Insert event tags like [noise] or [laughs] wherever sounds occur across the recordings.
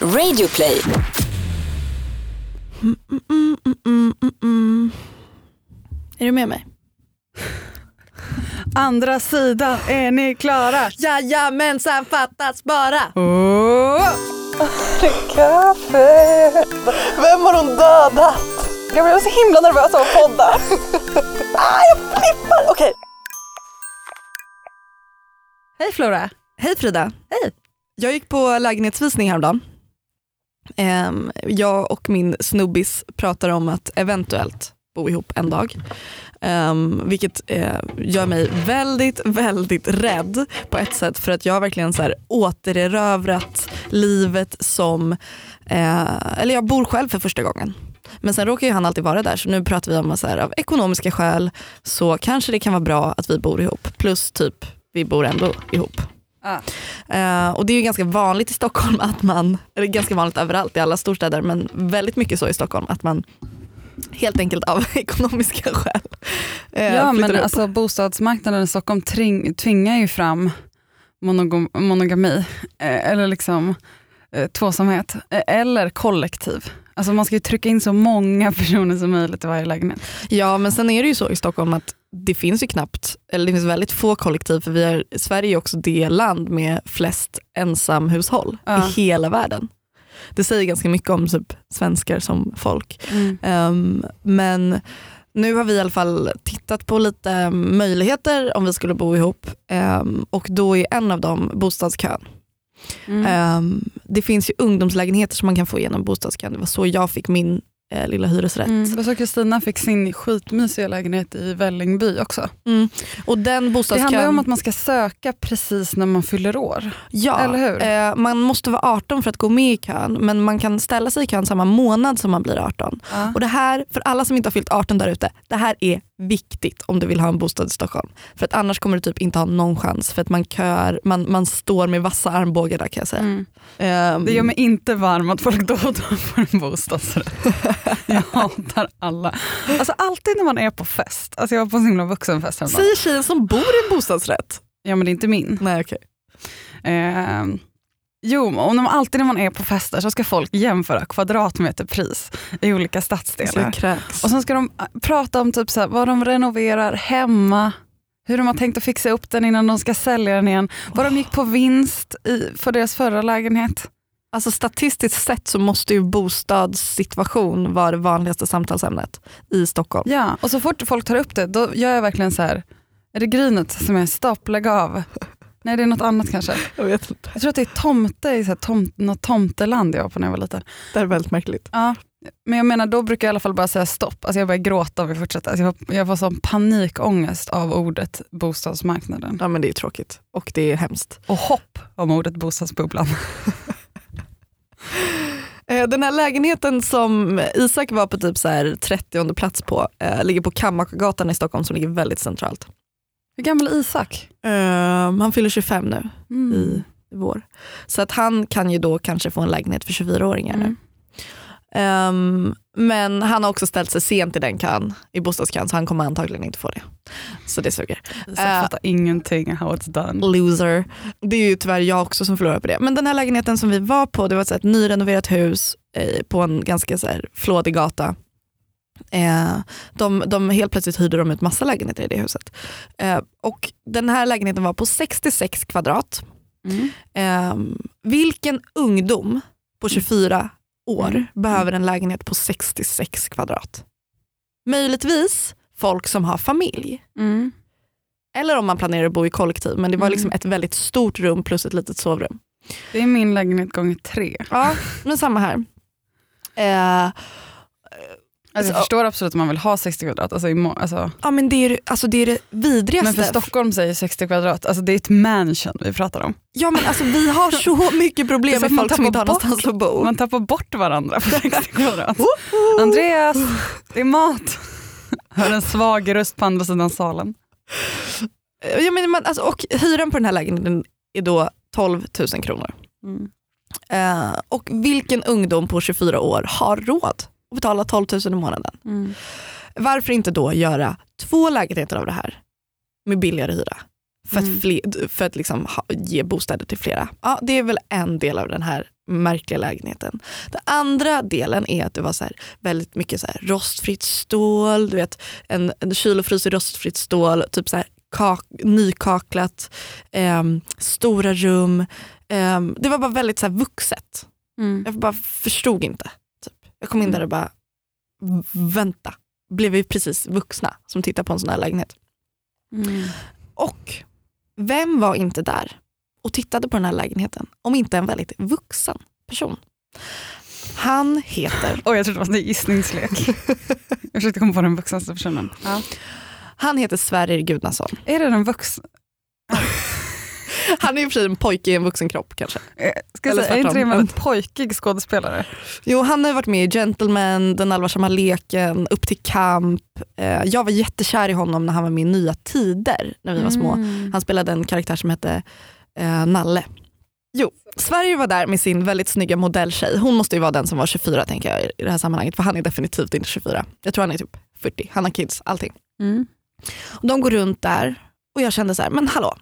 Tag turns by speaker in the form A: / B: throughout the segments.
A: Radioplay.
B: Mm, mm, mm, mm, mm. Är du med mig? [laughs]
C: Andra sidan, är ni klara?
B: Jajamensan, fattas bara!
C: Oh!
B: Kaffe! Vem har hon dödat? Jag blev så himla nervös av att podda. [laughs] ah, jag flippar! Okej.
C: Hej Flora.
B: Hej Frida.
C: Hej.
B: Jag gick på lägenhetsvisning häromdagen. Ehm, jag och min snubbis pratar om att eventuellt bo ihop en dag. Ehm, vilket eh, gör mig väldigt, väldigt rädd på ett sätt för att jag har verkligen så här återerövrat livet som, eh, eller jag bor själv för första gången. Men sen råkar ju han alltid vara där så nu pratar vi om att så här, av ekonomiska skäl så kanske det kan vara bra att vi bor ihop. Plus typ vi bor ändå ihop.
C: Ah.
B: Eh, och det är ju ganska vanligt i Stockholm att man, eller ganska vanligt överallt i alla storstäder men väldigt mycket så i Stockholm att man helt enkelt av [laughs] ekonomiska skäl eh,
C: Ja men
B: upp.
C: alltså bostadsmarknaden i Stockholm tring, tvingar ju fram monogam, monogami, eh, eller liksom tvåsamhet, eller kollektiv. Alltså man ska ju trycka in så många [laughs] personer som möjligt i varje lägenhet.
B: Ja men sen är det ju så i Stockholm att det finns ju knappt, eller det finns väldigt få kollektiv för vi är, Sverige är också det land med flest ensamhushåll
C: Ja.
B: i hela världen. Det säger ganska mycket om typ, svenskar som folk. Ehm, men nu har vi i alla fall tittat på lite möjligheter om vi skulle bo ihop Ehm, och då är en av dem bostadskön.
C: Mm.
B: Ehm, det finns ju ungdomslägenheter som man kan få genom bostadskön. Det var så jag fick min eh, lilla hyresrätt.
C: Mm. Så Kristina fick sin skitmysiga lägenhet i Vällingby också.
B: Mm. Och den
C: Det handlar ju
B: bostadskön,
C: om att man ska söka precis när man fyller år.
B: ja,
C: eller hur?
B: eh, man måste vara 18 för att gå med i kön men man kan ställa sig i kön samma månad som man blir 18.
C: Ja.
B: Och det här, för alla som inte har fyllt 18 där ute, det här är viktigt om du vill ha en bostad i Stockholm. För att annars kommer du typ inte ha någon chans för att man kör, man, man står med vassa armbågar där kan jag säga.
C: Mm.
B: Ehm,
C: Det gör mig inte varm att folk då och då får en bostadsrätt. [laughs] jag hatar alla. Alltså alltid när man är på fest, alltså jag var på en så himla vuxenfest häromdagen.
B: Säger tjejen som bor i en bostadsrätt.
C: Ja men det är inte min.
B: Nej okej.
C: Eh, jo, och alltid när man är på fester så ska folk jämföra kvadratmeterpris i olika stadsdelar. Och sen ska de äh, prata om typ så här, vad de renoverar hemma, hur de har tänkt att fixa upp den innan de ska sälja den igen, vad de gick på vinst i, för deras förra lägenhet.
B: Alltså statistiskt sett så måste ju bostadssituation vara det vanligaste samtalsämnet i Stockholm.
C: Ja, och så fort folk tar upp det, då gör jag verkligen så här. Är det grynet som är stopp, lägg av? Nej det är något annat kanske.
B: Jag vet inte.
C: Jag tror att det är tomte i så här tom, något tomteland jag var på när jag var liten.
B: Det är väldigt märkligt.
C: Ja. Men jag menar då brukar jag i alla fall bara säga stopp. Alltså jag börjar gråta om vi fortsätter. Alltså jag, får- jag får sån panikångest av ordet bostadsmarknaden.
B: Ja men det är tråkigt och det är hemskt.
C: Och hopp om ordet bostadsbubblan. [laughs]
B: Eh, Den här lägenheten som Isak var på typ så här 30 plats på eh, ligger på Kammakargatan i Stockholm som ligger väldigt centralt.
C: Hur gammal är Isak?
B: Eh, han fyller 25 nu
C: Mm.
B: i vår. Så att han kan ju då kanske få en lägenhet för 24-åringar nu. Ehm, men han har också ställt sig sent i den kön, i bostadskön så han kommer antagligen inte få det. Så det suger.
C: Isak
B: Eh,
C: fattar ingenting how it's done.
B: Loser. Det är ju tyvärr jag också som förlorar på det. Men den här lägenheten som vi var på, det var ett, så här, ett nyrenoverat hus eh, på en ganska så här, flådig gata. Eh, de, de, helt plötsligt hyrde de ut massa lägenheter i det huset. Eh, och den här lägenheten var på 66 kvadrat.
C: Mm.
B: Eh, vilken ungdom på 24 år
C: Mm.
B: behöver en lägenhet på 66 kvadrat? Möjligtvis folk som har familj.
C: Mm.
B: Eller om man planerar att bo i kollektiv. Men det var
C: Mm.
B: liksom ett väldigt stort rum plus ett litet sovrum.
C: Det är min lägenhet gånger tre.
B: Ja, men samma här. Eh,
C: Alltså jag förstår absolut om man vill ha 60 kvadrat. Alltså, alltså,
B: ja, men det, är, alltså det är det vidrigaste.
C: men för Stockholm säger 60 kvadrat, alltså det är ett mansion vi pratar om.
B: Ja, men alltså, vi har så [laughs] mycket problem med
C: att
B: folk som inte har någonstans att bo.
C: Man tappar bort varandra på [laughs] 60 kvadrat. Andreas, det är mat. Hör en svag röst på andra sidan salen.
B: Ja, men man, alltså, och hyran på den här lägenheten är då 12 000 kronor.
C: Mm.
B: Eh, och vilken ungdom på 24 år har råd att betala 12 000 i månaden?
C: Mm.
B: Varför inte då göra två lägenheter av det här med billigare hyra? För att,
C: Mm.
B: fler, för att liksom ha, ge bostäder till flera. Ja, det är väl en del av den här märkliga lägenheten. Den andra delen är att det var så här, väldigt mycket så här, rostfritt stål, du vet, en, en kyl och frys i rostfritt stål, typ så här, kak, nykaklat, eh, stora rum. Eh, det var bara väldigt så vuxet.
C: Mm.
B: Jag bara förstod inte. Jag kom in där och bara, vänta, blev vi precis vuxna som tittar på en sån här lägenhet?
C: Mm.
B: Och vem var inte där och tittade på den här lägenheten om inte en väldigt vuxen person? Han heter,
C: Oj, jag trodde det var en gissningslek. [laughs] jag försökte komma på den vuxnaste personen. Ja.
B: han heter Sverrir Gudnason.
C: Är det den vuxna?
B: Han är och för en pojke i en vuxen kropp kanske.
C: Eh, Ska jag säga, är inte det en väldigt pojkig skådespelare?
B: Jo, han har ju varit med i Gentlemen, Den allvarsamma leken, Upp till kamp. Eh, jag var jättekär i honom när han var med i Nya Tider när vi var små.
C: Mm.
B: Han spelade en karaktär som hette eh, Nalle. Jo, Sverige var där med sin väldigt snygga modelltjej. Hon måste ju vara den som var 24 tänker jag i det här sammanhanget. För han är definitivt inte 24. Jag tror han är typ 40. Han har kids, allting.
C: Mm.
B: Och de går runt där och jag kände så här, men hallå.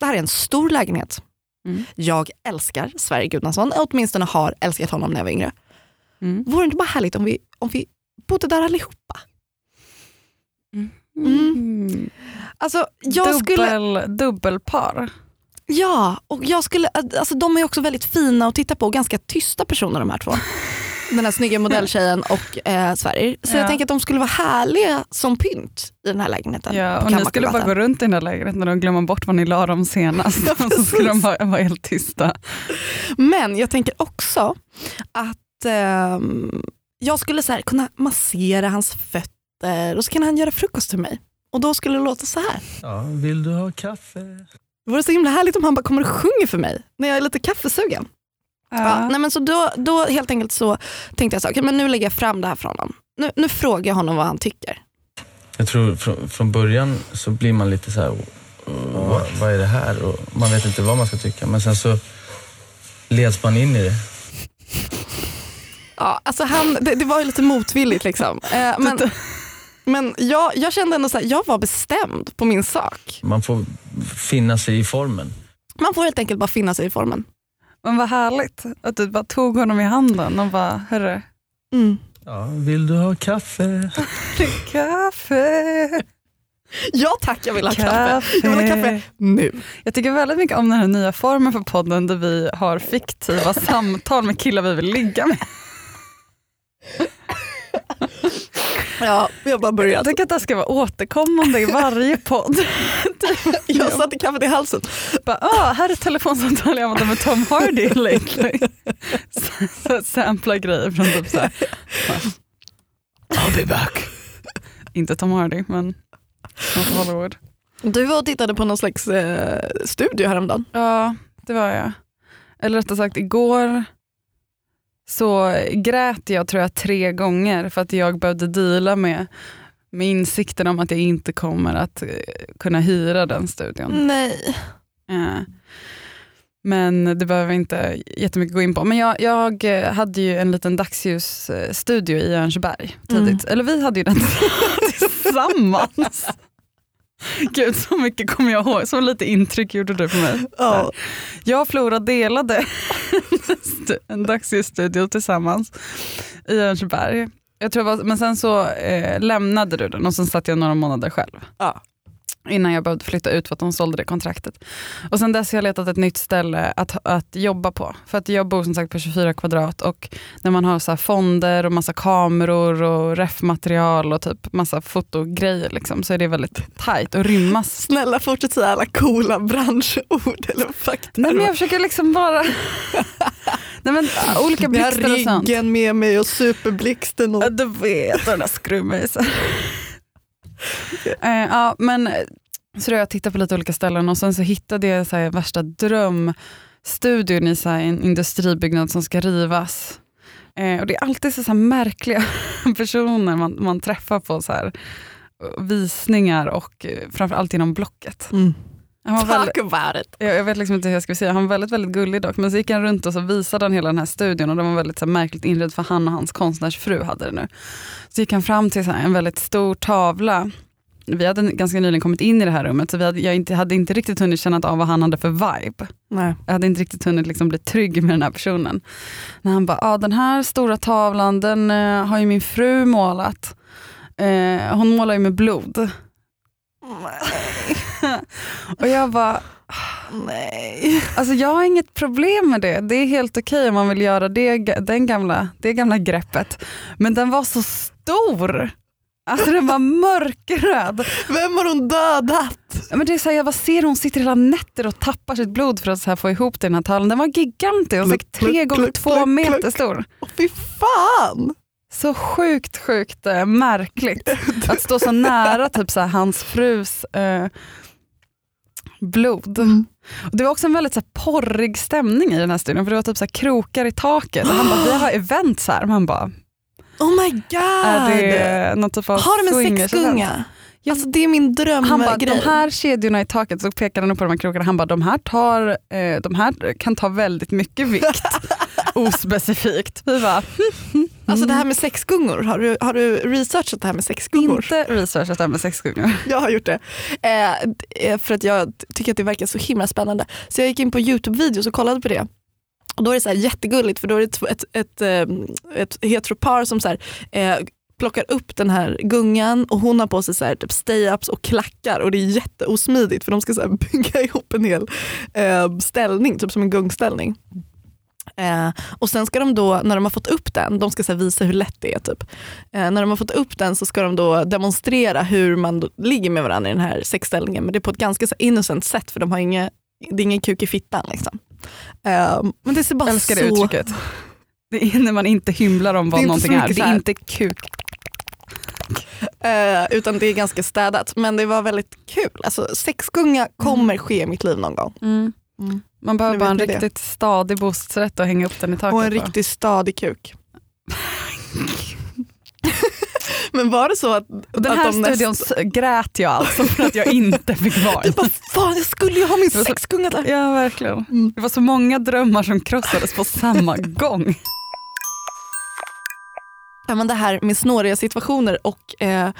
B: Det här är en stor lägenhet.
C: Mm.
B: Jag älskar Sverige Gudnason, åtminstone har älskat honom när jag var yngre.
C: Mm.
B: Vore det inte bara härligt om vi, om vi bodde där allihopa?
C: Mm.
B: Alltså, jag skulle,
C: Dubbel, Dubbelpar.
B: ja, och jag skulle, alltså, de är också väldigt fina att titta på, ganska tysta personer de här två. [laughs] Den här snygga modelltjejen och eh, Sverige. Så
C: Ja.
B: jag tänker att de skulle vara härliga som pynt i den här lägenheten.
C: Ja, och ni skulle bara gå runt i den där lägenheten och glömma bort vad ni la dem senast. [laughs]
B: Ja,
C: och så skulle de bara vara helt tysta.
B: Men jag tänker också att ehm, jag skulle så här kunna massera hans fötter och så kan han göra frukost till mig. Och då skulle det låta så här.
A: Ja, vill du ha kaffe?
B: Det vore så himla härligt om han bara kommer och sjunger för mig när jag är lite kaffesugen. Ja. nej men så då, då helt enkelt så tänkte jag så, okay, men nu lägger jag fram det här för honom. Nu, nu frågar jag honom vad han tycker.
A: Jag tror från, från början så blir man lite så här, "Åh, vad, vad är det här? Och man vet inte vad man ska tycka. Men sen så leds man in i det.
B: Ja, alltså han, det, det var ju lite motvilligt liksom. Eh, men men jag, jag kände ändå så här, jag var bestämd på min sak.
A: Man får finna sig i formen.
B: Man får helt enkelt bara finna sig i formen.
C: Men vad härligt att du bara tog honom i handen och bara, hörru,
B: Mm.
A: Ja, vill du ha kaffe? [laughs]
C: kaffe,
B: Ja tack, jag vill ha kaffe. Jag vill ha kaffe nu.
C: Jag tycker väldigt mycket om den här nya formen för podden där vi har fiktiva [laughs] samtal med killar vi vill ligga med.
B: Ja, vi har bara
C: Jag
B: börjat.
C: tycker att det här ska vara återkommande i varje podd. [laughs]
B: Jag satte kaffet i halsen.
C: Bara, ah, här är ett telefonsamtal jag hade med Tom Hardy lately. [laughs] Sampla grejer från typ såhär.
A: I'll be back.
C: Inte Tom Hardy men något Hollywood.
B: Du var och tittade på någon slags eh, studio häromdagen.
C: Ja, det var jag. Eller rättare sagt igår så grät jag tror jag tre gånger för att jag behövde deala med, med insikten om att jag inte kommer att eh, kunna hyra den studion.
B: Nej.
C: Eh, Men det behöver vi inte jättemycket gå in på. Men jag, jag eh, hade ju en liten dagsljusstudio i Örnsberg tidigt. Eller vi hade ju den [laughs] tillsammans. [laughs] Gud så mycket kommer jag ihåg, så lite intryck gjorde du på mig.
B: Ja.
C: Jag och Flora delade [laughs] en stu- en dagsljusstudio tillsammans i Örnsberg. Jag tror det var, men sen så eh, lämnade du den och sen satt jag några månader själv.
B: Ja.
C: Innan jag behövde flytta ut för att de sålde det kontraktet. Och sen dess har jag letat ett nytt ställe att, att jobba på. För att jag bor som sagt på 24 kvadrat och när man har så fonder och massa kameror och refmaterial och typ massa fotogrejer liksom, så är det väldigt tajt och rymmas
B: Snälla fortsätt säga alla coola branschord eller fakta.
C: Nej men jag försöker liksom bara... [laughs] Nej men olika
B: jag har
C: blixtar och sånt.
B: riggen med mig och superblixten. Och...
C: Ja, Du vet, och den där skruvmejseln. [laughs] Eh, ja, men, eh, så då jag tittade på lite olika ställen och sen så hittade jag så här, värsta drömstudion i så här, en industribyggnad som ska rivas. Eh, och Det är alltid så, så här märkliga [laughs] personer man, man träffar på så här, visningar och eh, framförallt inom Blocket.
B: Mm.
C: Han var väldigt,
B: Talk about it.
C: jag, jag vet liksom inte hur jag ska säga, han var väldigt, väldigt gullig dock. Men så gick han runt och så visade han hela den här studion och den var väldigt så här, märkligt inredd för han och hans konstnärsfru hade det nu. Så gick han fram till så här, en väldigt stor tavla vi hade ganska nyligen kommit in i det här rummet så vi hade, jag inte, hade inte riktigt hunnit känna av vad han hade för vibe.
B: Nej.
C: Jag hade inte riktigt hunnit liksom bli trygg med den här personen. När han bara, ah, den här stora tavlan den eh, har ju min fru målat. Eh, hon målar ju med blod. [laughs] Och jag bara,
B: Nej.
C: alltså jag har inget problem med det. Det är helt okej om man vill göra det, den gamla, det gamla greppet. Men den var så stor. Alltså den var mörkröd.
B: Vem har hon dödat?
C: Men det är så här, jag bara ser hon sitter hela nätter och tappar sitt blod för att här få ihop den här tavlan. Den var gigantisk, och tre gånger två meter stor.
B: Åh, fy fan!
C: Så sjukt, sjukt eh, märkligt att stå så nära typ så här, hans frus eh, blod.
B: Mm.
C: Och det var också en väldigt så här, porrig stämning i den här studion för det var typ så här, krokar i taket och han bara, vi har events här. Man bara,
B: Oh my god!
C: är det någon typ av
B: har de en sexgunga? Alltså det är min
C: Han bara, de
B: drömgrej.
C: här kedjorna i taket, så pekade han upp på de här krokarna, han bara, de här, tar, eh, de här kan ta väldigt mycket vikt. [laughs] Ospecifikt. Vi bara,
B: Alltså det här med sexgungor, har du, har du researchat det här med sexgungor?
C: inte researchat det här med sexgungor. [laughs]
B: Jag har gjort det. Eh, eh, för att jag tycker att det verkar så himla spännande. Så jag gick in på Youtube-videos och kollade på det. Och då är det så här jättegulligt för då är det ett, ett, ett, eh, ett heteropar som så här, eh, plockar upp den här gungan och hon har på sig så här, typ stay-ups och klackar och det är jätteosmidigt för de ska så [laughs] bygga ihop en hel eh, ställning, typ som en gungställning. Eh, och sen ska de då, när de har fått upp den, de ska så visa hur lätt det är. Typ. Eh, när de har fått upp den så ska de då demonstrera hur man ligger med varandra i den här sexställningen. Men det är på ett ganska så innocent sätt för de har inga, det är ingen kuk i fittan. Liksom. Eh, men det ser bara
C: Jag älskar
B: så...
C: det uttrycket. Det är när man inte hymlar om vad
B: är
C: någonting är. Det är inte kuk.
B: Eh, utan det är ganska städat. Men det var väldigt kul. Alltså, sexgunga kommer ske i mitt liv någon gång.
C: Mm. Man behöver bara en
B: det.
C: riktigt stadig bostadsrätt och hänga upp den i taket
B: Och en
C: på.
B: riktigt stadig kuk. [laughs] men var det så att,
C: Och den
B: att
C: här
B: de näst-
C: studion s- grät jag alltså för att jag inte fick [laughs] vara
B: Du bara, fan jag skulle ju ha min sexgunga där.
C: Ja verkligen.
B: Mm.
C: Det var så många drömmar som krossades på samma [laughs] gång.
B: Ja, men det här med snåriga situationer och eh,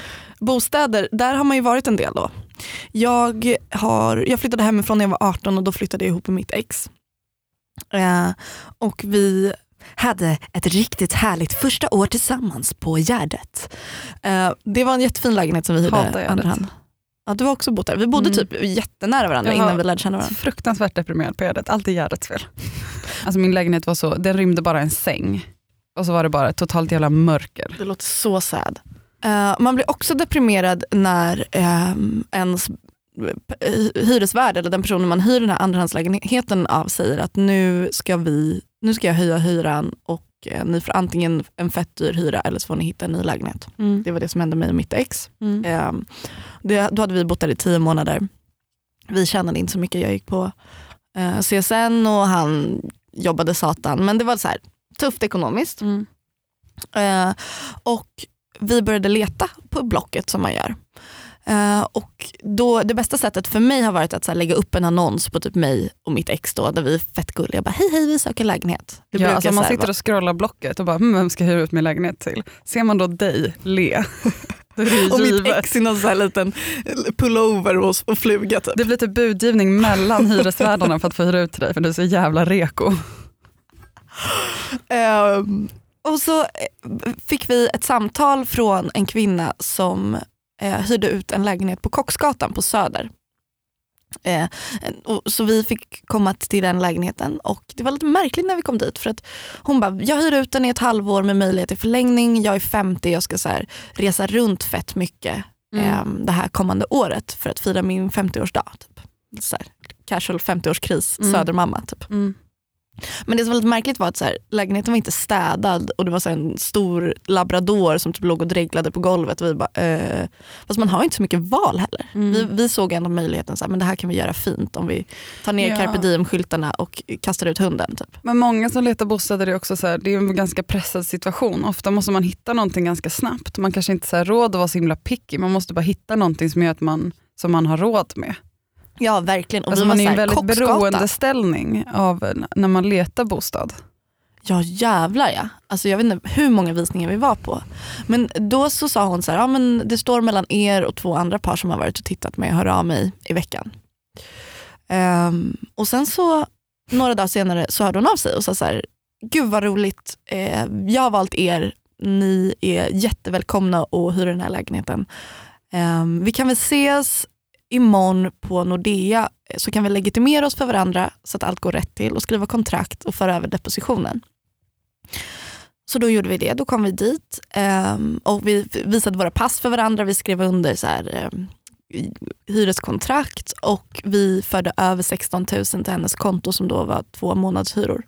B: bostäder, där har man ju varit en del då. Jag, har, jag flyttade hemifrån när jag var 18 och då flyttade jag ihop med mitt ex. Eh, och vi hade ett riktigt härligt första år tillsammans på Gärdet. Eh, det var en jättefin lägenhet som vi hyrde andra hand. Ja, du har också bott där. Vi bodde
C: Mm.
B: typ jättenära varandra innan vi lärde känna varandra.
C: fruktansvärt deprimerad på Gärdet. Allt är Gärdets fel. Alltså min lägenhet var så, den rymde bara en säng. Och så var det bara totalt jävla mörker.
B: Det låter så sad. Eh, man blir också deprimerad när um, ens eh, hyresvärd eller den personen man hyr den här andrahandslägenheten av säger att nu ska, vi, nu ska jag höja hyran och eh, ni får antingen en fett dyr hyra eller så får ni hitta en ny lägenhet. Det var det som hände mig och mitt ex.
C: Mm.
B: Ehm, det, då hade vi bott där i tio månader. Vi tjänade inte så mycket. Jag gick på eh, CSN och han jobbade satan. Men det var så här, tufft ekonomiskt.
C: Mm.
B: Eh, och vi började leta på Blocket som man gör. Eh, och då, det bästa sättet för mig har varit att så här, lägga upp en annons på typ mig och mitt ex då, där vi är fett gulliga. Bara, hej hej vi söker lägenhet. Det
C: Ja, alltså
B: så
C: man sitter och scrollar blocket och bara, hm, vem ska jag hyra ut min lägenhet till? Ser man då dig le, [laughs]
B: och mitt ex i någon så här liten pullover och, och fluga typ.
C: Det blir typ budgivning mellan hyresvärdarna för att få hyra ut till dig för du är så jävla reko. [laughs]
B: Ehm, och så eh, fick vi ett samtal från en kvinna som eh, hyrde ut en lägenhet på Kocksgatan på Söder. Eh, så vi fick komma till den lägenheten och det var lite märkligt när vi kom dit för att hon bara, jag hyr ut den i ett halvår med möjlighet till förlängning, jag är 50, jag ska så här, resa runt fett mycket
C: Mm.
B: eh, det här kommande året för att fira min 50-årsdag. Typ. Så här, casual 50-årskris,
C: Mm.
B: södermamma. Typ.
C: Mm.
B: Men det som var lite märkligt var att så här, lägenheten var inte städad och det var så en stor labrador som typ låg och dreglade på golvet. Och vi bara, eh. Fast man har inte så mycket val heller.
C: Mm.
B: Vi, vi såg ändå möjligheten, så här, men det här kan vi göra fint om vi tar ner
C: Ja.
B: carpe diem-skyltarna och kastar ut hunden. Typ.
C: Men många som letar bostäder är också så här, det är en ganska pressad situation. Ofta måste man hitta någonting ganska snabbt. Man kanske inte har råd att vara så himla picky, man måste bara hitta någonting som gör att man, som man har råd med.
B: Ja verkligen. Och
C: Alltså man är i en väldigt beroendeställning av när man letar bostad.
B: Ja jävlar ja. Alltså, jag vet inte hur många visningar vi var på. Men då så sa hon så här, ja, men det står mellan er och två andra par som har varit och tittat med hör av mig i veckan. Ehm, och sen så några dagar senare så hörde hon av sig och sa så här, gud vad roligt, eh, jag har valt er, ni är jättevälkomna att hyra den här lägenheten. Ehm, vi kan väl ses imorgon på Nordea eh, så kan vi legitimera oss för varandra så att allt går rätt till och skriva kontrakt och föra över depositionen. Så då gjorde vi det. Då kom vi dit ehm, och vi visade våra pass för varandra. Vi skrev under så här, ehm, hyreskontrakt och vi förde över 16 000 till hennes konto som då var två månadshyror.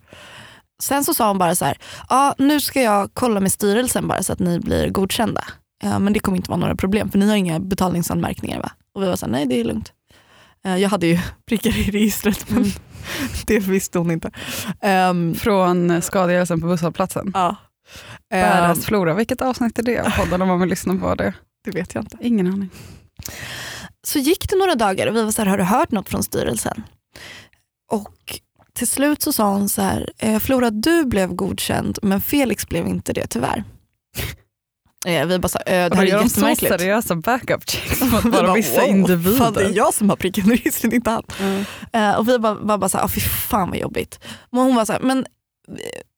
B: Sen så sa hon bara så här, ja nu ska jag kolla med styrelsen bara så att ni blir godkända. Ja, men det kommer inte vara några problem för ni har inga betalningsanmärkningar va? Och vi var såhär, nej det är lugnt. Uh, jag hade ju [laughs] prickar i registret men mm. [laughs] det visste hon inte. Um,
C: Från skadegörelsen på busshållplatsen?
B: Ja.
C: Bäras um, Flora, vilket avsnitt är det av podden om man vill lyssna på det? [laughs]
B: Det vet jag inte.
C: Ingen aning.
B: Så gick det några dagar och vi var så här, har du hört något från styrelsen? Och till slut så sa hon så här, eh, Flora du blev godkänd men Felix blev inte det tyvärr. Eh, vi bara så, äh, det här är jättemärkligt.
C: så seriösa backup checks [laughs] mot bara vissa wow, individer.
B: Fan, det är jag som har pricken i registret, inte han. Mm. Uh, och vi bara, var bara såhär, oh, fy fan vad jobbigt. Men hon var såhär, men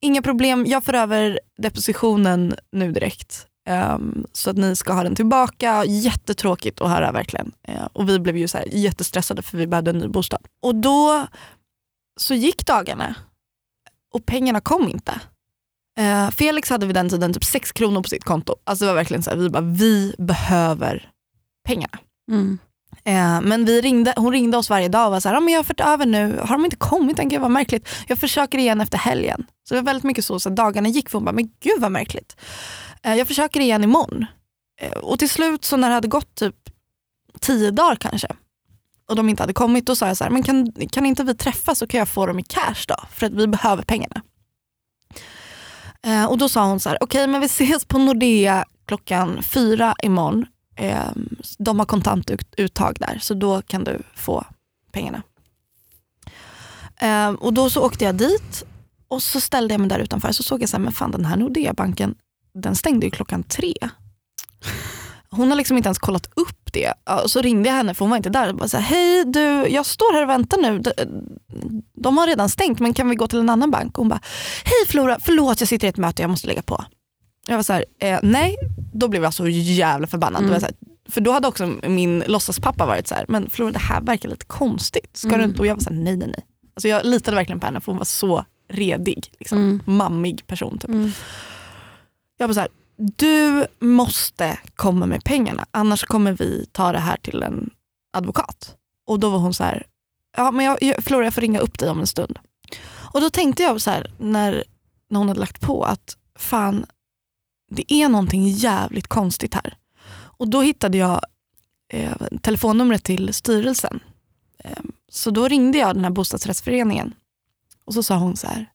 B: inga problem, jag får över depositionen nu direkt. Um, så att ni ska ha den tillbaka. Jättetråkigt att höra verkligen. Uh, och vi blev ju så här jättestressade för vi behövde en ny bostad. Och då så gick dagarna och pengarna kom inte. Uh, Felix hade vid den tiden typ 6 kronor på sitt konto. Alltså det var verkligen så här, vi bara, vi behöver pengarna. Mm. Uh, men vi ringde, hon ringde oss varje dag och var så här, men jag har fått över nu, har de inte kommit än? Gud vad märkligt. Jag försöker igen efter helgen. Så det var väldigt mycket så, så dagarna gick för hon bara, men gud vad märkligt. Uh, jag försöker igen imorgon. och till slut så när det hade gått typ tio dagar kanske och de inte hade kommit, då sa jag så här, men kan, kan inte vi träffas så kan jag få dem i cash då? För att vi behöver pengarna. Eh, och då sa hon så här, okej okay, men vi ses på Nordea klockan fyra imorgon. Eh, de har kontantuttag där så då kan du få pengarna. Eh, och då så åkte jag dit och så ställde jag mig där utanför så såg jag så här, men fan den här Nordea-banken den stängde ju klockan tre. Hon har liksom inte ens kollat upp det. Och så ringde jag henne för hon var inte där. Och bara så här, Hej du, jag står här och väntar nu. De, de har redan stängt men kan vi gå till en annan bank? hon bara, hej Flora, förlåt jag sitter i ett möte jag måste lägga på. Jag var så här, eh, nej, då blev jag så jävla förbannad. Mm. Här, för då hade också min låtsaspappa varit så här, men Flora det här verkar lite konstigt. Ska mm. du inte? Och jag var så här, nej nej nej. Alltså jag litade verkligen på henne för hon var så redig. Liksom. Mm. Mammig person. Typ. Mm. Jag var så här, du måste komma med pengarna annars kommer vi ta det här till en advokat. Och då var hon så här, ja men jag, jag, Flora jag får ringa upp dig om en stund. Och då tänkte jag så här, när, när hon hade lagt på att fan det är någonting jävligt konstigt här. Och då hittade jag eh, telefonnumret till styrelsen. Eh, så då ringde jag den här bostadsrättsföreningen och så sa hon så här,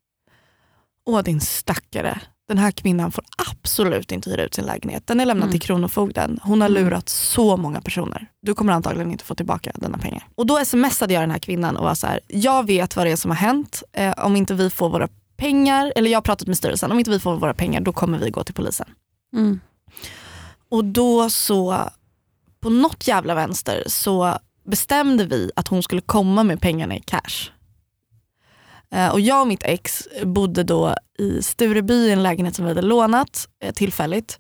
B: åh din stackare, den här kvinnan får absolut inte hyra ut sin lägenhet. Den är lämnad mm. till Kronofogden. Hon har mm. lurat så många personer. Du kommer antagligen inte få tillbaka denna pengar. Och då smsade jag den här kvinnan och var så här, jag vet vad det är som har hänt. Eh, om inte vi får våra pengar, eller jag har pratat med styrelsen, om inte vi får våra pengar då kommer vi gå till polisen. Mm. Och då så, på något jävla vänster så bestämde vi att hon skulle komma med pengarna i cash. Eh, och jag och mitt ex bodde då i Stureby i en lägenhet som vi hade lånat eh, tillfälligt.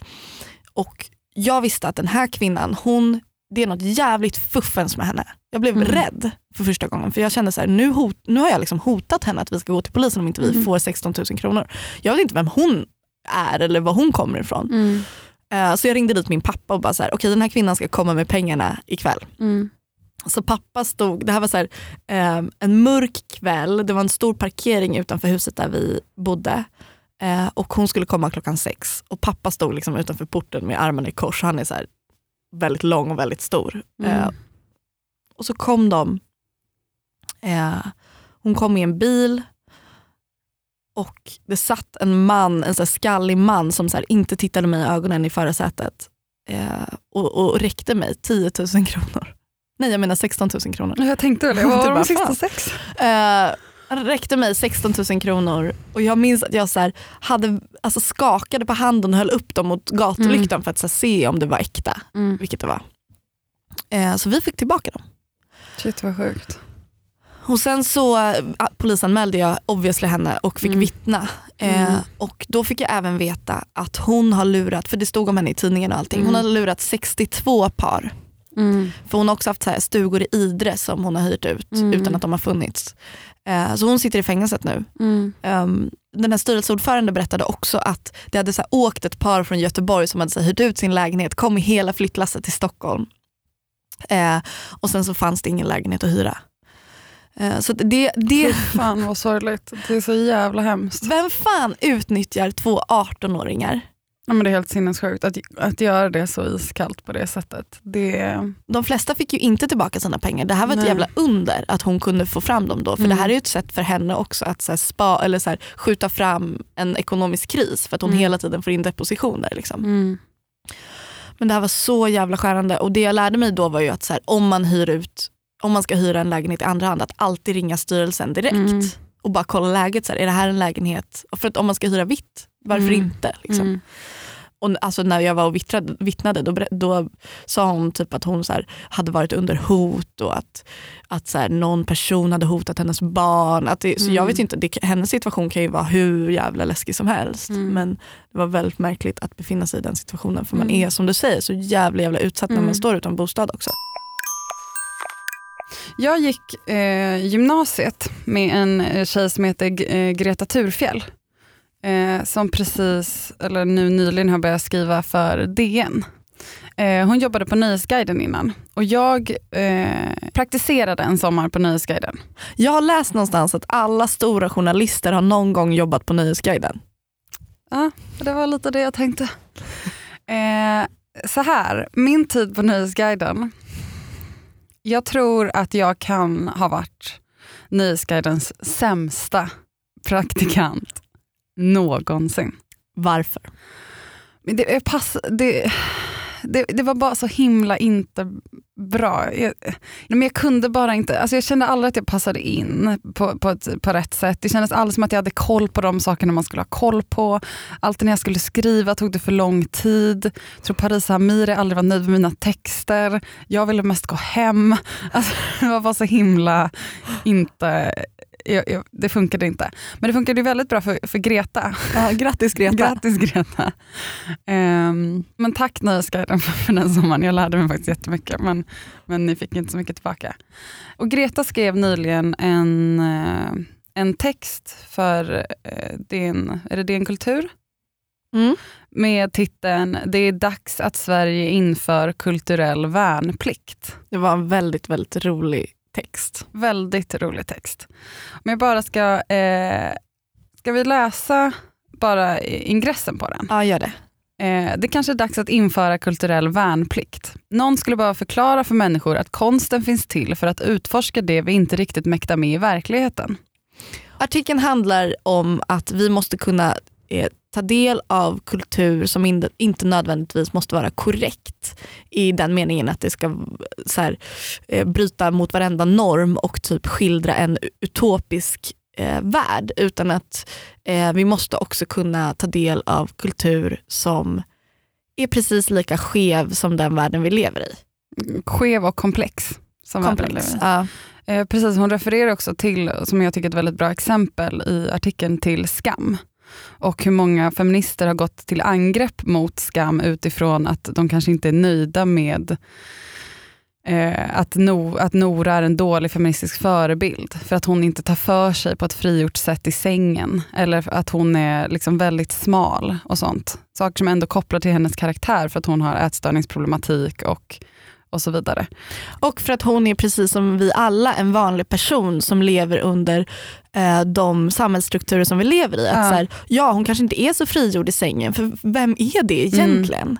B: Och jag visste att den här kvinnan, hon, det är något jävligt fuffens med henne. Jag blev mm. rädd för första gången för jag kände så här, nu, hot, nu har jag liksom hotat henne att vi ska gå till polisen om inte vi mm. får 16 000 kronor. Jag vet inte vem hon är eller var hon kommer ifrån. Mm. Uh, så jag ringde dit min pappa och bara så här, okej okay, den här kvinnan ska komma med pengarna ikväll. Mm. Så pappa stod, det här var så här, eh, en mörk kväll, det var en stor parkering utanför huset där vi bodde. Eh, och hon skulle komma klockan sex och pappa stod liksom utanför porten med armarna i kors. Han är så här, väldigt lång och väldigt stor. Mm. Eh, och så kom de, eh, hon kom i en bil och det satt en man, en så skallig man som så inte tittade mig i ögonen i förarsätet eh, och, och räckte mig 10 000 kronor. Nej jag menar 16 000 kronor.
C: Jag tänkte väl det, vad [laughs] var de sista sex? Uh,
B: Han räckte mig 16 000 kronor och jag minns att jag så här, hade, alltså skakade på handen och höll upp dem mot gatulyktan
C: Mm.
B: för att här, se om det var äkta,
C: Mm.
B: vilket det var. Eh, så vi fick tillbaka dem.
C: Shit vad sjukt.
B: Och sen så eh, polisanmälde jag obviously henne och fick
C: Mm.
B: vittna. Eh,
C: Mm.
B: och då fick jag även veta att hon har lurat, för det stod om henne i tidningen och allting, hon
C: Mm.
B: har lurat 62 par.
C: Mm.
B: För hon har också haft så här stugor i Idre som hon har hyrt ut
C: Mm.
B: utan att de har funnits. Eh, så hon sitter i fängelset nu.
C: Mm.
B: Um, den här styrelseordförande berättade också att det hade så här, åkt ett par från Göteborg som hade så här, hyrt ut sin lägenhet, kom i hela flyttlasset till Stockholm. Eh, och sen så fanns det ingen lägenhet att hyra. Eh, så det, det,
C: Fy fan vad sorgligt. Det är så jävla hemskt.
B: vem fan utnyttjar två 18-åringar?
C: Ja, men det är helt sinnessjukt att, att göra det så iskallt på det sättet. Det,
B: De flesta fick ju inte tillbaka sina pengar. Det här var ett
C: Nej.
B: jävla under att hon kunde få fram dem då. För
C: Mm.
B: det här är ju ett sätt för henne också att så spa, eller så här, skjuta fram en ekonomisk kris för att hon
C: Mm.
B: hela tiden får in depositioner. Liksom.
C: mm.
B: Men det här var så jävla skärande och det jag lärde mig då var ju att så här, om man hyr ut, om man ska hyra en lägenhet i andra hand, att alltid ringa styrelsen direkt
C: Mm.
B: och bara kolla läget. Så här, är det här en lägenhet? För att om man ska hyra vitt, varför
C: Mm.
B: inte? Liksom.
C: Mm.
B: Och alltså när jag var och vittrade, vittnade då, då sa hon typ att hon så här, hade varit under hot och att, att så här, någon person hade hotat hennes barn. Att det, Så jag
C: Mm.
B: vet inte, det, hennes situation kan ju vara hur jävla läskig som helst.
C: Mm.
B: Men det var väldigt märkligt att befinna sig i den situationen för man
C: Mm.
B: är som du säger så jävla jävla utsatt när
C: Mm.
B: man står utan bostad också.
C: Jag gick eh, gymnasiet med en eh, tjej som heter eh, Greta Thurfjell. Eh, som precis, eller nu nyligen har börjat skriva för DN. Eh, hon jobbade på Nöjesguiden innan och jag eh, praktiserade en sommar på Nöjesguiden.
B: Jag har läst någonstans att alla stora journalister har någon gång jobbat på Nöjesguiden.
C: Ja, det var lite det jag tänkte. Eh, så här, min tid på Nöjesguiden. Jag tror att jag kan ha varit Nöjesguidens sämsta praktikant någonsin.
B: Varför?
C: Men det, jag pass, det, det, det var bara så himla inte bra. Jag, men jag kunde bara inte, alltså jag kände aldrig att jag passade in på, på, ett, på rätt sätt. Det kändes aldrig som att jag hade koll på de sakerna man skulle ha koll på. Alltid när jag skulle skriva tog det för lång tid. Jag tror Parisa Amiri aldrig var nöjd med mina texter. Jag ville mest gå hem. Alltså, [laughs] det var bara så himla inte... Jag, jag, det funkade inte. Men det funkade väldigt bra för, för Greta.
B: Ja, grattis Greta.
C: Grattis Greta. Ehm, men tack Nöjesguiden för, för den sommaren. Jag lärde mig faktiskt jättemycket men, men ni fick inte så mycket tillbaka. Och Greta skrev nyligen en, eh, en text för eh, din, är det din kultur?
B: Mm.
C: Med titeln Det är dags att Sverige inför kulturell värnplikt.
B: Det var en väldigt, väldigt rolig text.
C: Väldigt rolig text. Om jag bara ska, eh, ska vi läsa bara ingressen på den?
B: Ja, gör det.
C: Eh, det kanske är dags att införa kulturell värnplikt. Någon skulle bara förklara för människor att konsten finns till för att utforska det vi inte riktigt mäktar med i verkligheten.
B: Artikeln handlar om att vi måste kunna eh, ta del av kultur som in, inte nödvändigtvis måste vara korrekt i den meningen att det ska så här, eh, bryta mot varenda norm och typ skildra en utopisk eh, värld utan att eh, vi måste också kunna ta del av kultur som är precis lika skev som den världen vi lever i.
C: Skev och komplex. Som
B: Komplex. Ja.
C: Eh, precis, hon refererar också till, som jag tycker är ett väldigt bra exempel i artikeln, till skam. Och hur många feminister har gått till angrepp mot skam utifrån att de kanske inte är nöjda med eh, att, no, att Nora är en dålig feministisk förebild. För att hon inte tar för sig på ett frigjort sätt i sängen. Eller att hon är liksom väldigt smal och sånt. Saker som ändå kopplar till hennes karaktär för att hon har ätstörningsproblematik och, och så vidare.
B: Och för att hon är precis som vi alla en vanlig person som lever under eh, de samhällsstrukturer som vi lever i. Att
C: Ja.
B: så här, ja, hon kanske inte är så frigjord i sängen, för vem är det egentligen?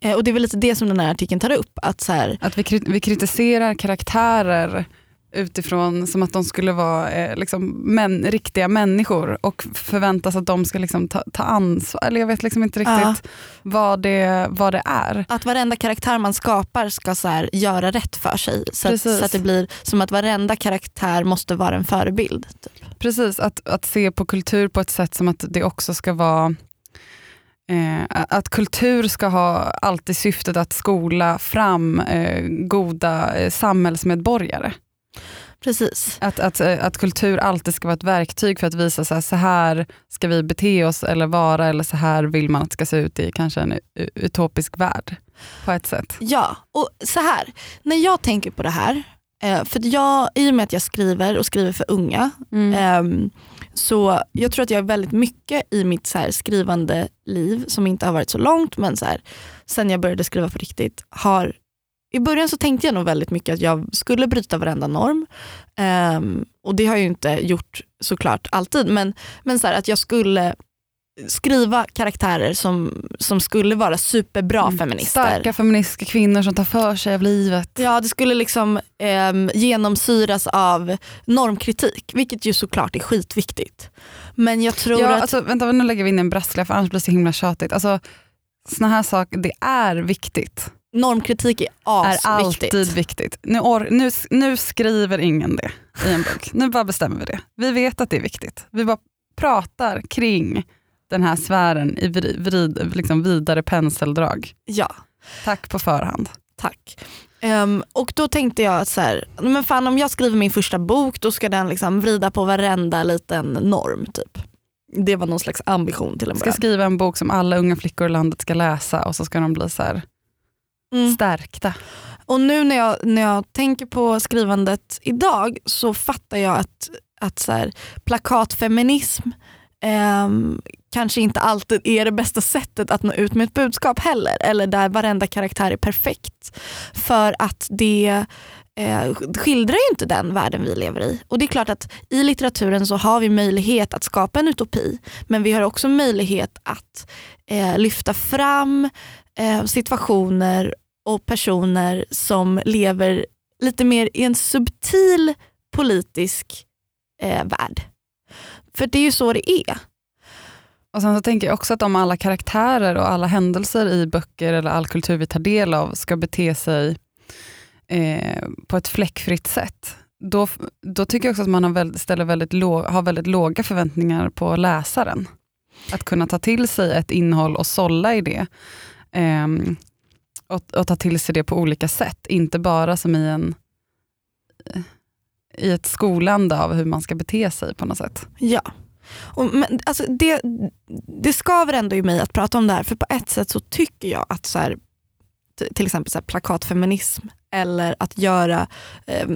B: Eh, och Det är väl lite det som den här artikeln tar upp. Att så här,
C: Att vi, kri- vi kritiserar karaktärer utifrån som att de skulle vara eh, liksom, män, riktiga människor och förväntas att de ska liksom, ta, ta ansvar. Eller jag vet liksom inte riktigt
B: Ja.
C: vad, det, vad det är.
B: Att varenda karaktär man skapar ska så här, göra rätt för sig. Så att, så att det blir som att varenda karaktär måste vara en förebild. Typ.
C: Precis, att, att se på kultur på ett sätt som att det också ska vara Eh, att kultur ska ha alltid syftet att skola fram eh, goda eh, samhällsmedborgare.
B: Precis.
C: Att, att, eh, att kultur alltid ska vara ett verktyg för att visa så här, så här ska vi bete oss eller vara eller så här vill man att det ska se ut i kanske en utopisk värld. På ett sätt.
B: Ja, och så här. När jag tänker på det här, eh, för jag, i och med att jag skriver och skriver för unga, Ehm, så jag tror att jag är väldigt mycket i mitt så skrivande liv som inte har varit så långt men så här, sen jag började skriva på riktigt har i början så tänkte jag nog väldigt mycket att jag skulle bryta varenda norm. Ehm, och det har jag ju inte gjort såklart alltid men, men så här, att jag skulle skriva karaktärer som, som skulle vara superbra
C: Mm.
B: feminister.
C: Starka feministiska kvinnor som tar för sig av livet.
B: Ja, det skulle liksom ehm, genomsyras av normkritik, vilket ju såklart är skitviktigt. Men jag tror
C: Ja,
B: att...
C: alltså, vänta, nu lägger vi in en brasklapp för annars blir det så himla tjatigt. Alltså, såna här saker, det är viktigt.
B: Normkritik är
C: är
B: asviktigt.
C: alltid viktigt. Nu, or, nu, nu skriver ingen det i en bok. Nu bara bestämmer vi det. Vi vet att det är viktigt. Vi bara pratar kring den här sfären i vrid, vrid, liksom vidare penseldrag.
B: Ja,
C: Tack på förhand.
B: tack. Ehm, och då tänkte jag att så här, men fan om jag skriver min första bok då ska den liksom vrida på varenda liten norm. typ. Det var någon slags ambition till en
C: Jag ska
B: början.
C: skriva en bok som alla unga flickor i landet ska läsa och så ska de bli så här
B: Mm.
C: stärkta.
B: Och nu när jag, när jag tänker på skrivandet idag så fattar jag att, att så här, plakatfeminism ehm, kanske inte alltid är det bästa sättet att nå ut med ett budskap heller. Eller där varenda karaktär är perfekt. För att det eh, skildrar ju inte den världen vi lever i. Och det är klart att i litteraturen så har vi möjlighet att skapa en utopi. Men vi har också möjlighet att eh, lyfta fram eh, situationer och personer som lever lite mer i en subtil politisk eh, värld. För det är ju så det är.
C: Och sen så tänker jag också att om alla karaktärer och alla händelser i böcker eller all kultur vi tar del av ska bete sig eh, på ett fläckfritt sätt, då, då tycker jag också att man har, väldigt, ställer väldigt låg, har väldigt låga förväntningar på läsaren. Att kunna ta till sig ett innehåll och sålla i det. Ehm, och, och ta till sig det på olika sätt, inte bara som i en eh, i ett skolande av hur man ska bete sig på något sätt.
B: Ja. Och, men, alltså, det, det skaver ändå i mig att prata om det här för på ett sätt så tycker jag att så här, till exempel så här, plakatfeminism eller att göra eh,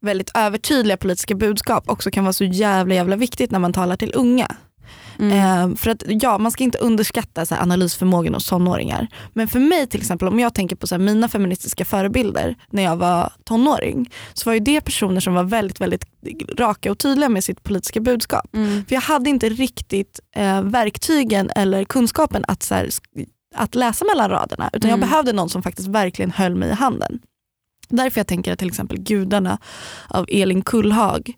B: väldigt övertydliga politiska budskap också kan vara så jävla jävla viktigt när man talar till unga.
C: Mm.
B: Eh, för att ja, man ska inte underskatta så här, analysförmågan hos tonåringar. Men för mig till exempel, om jag tänker på så här, mina feministiska förebilder när jag var tonåring, så var ju det personer som var väldigt, väldigt raka och tydliga med sitt politiska budskap.
C: Mm.
B: För jag hade inte riktigt eh, verktygen eller kunskapen att, så här, att läsa mellan raderna. Utan jag
C: Mm.
B: behövde någon som faktiskt verkligen höll mig i handen. Därför jag tänker att till exempel Gudarna av Elin Kullhag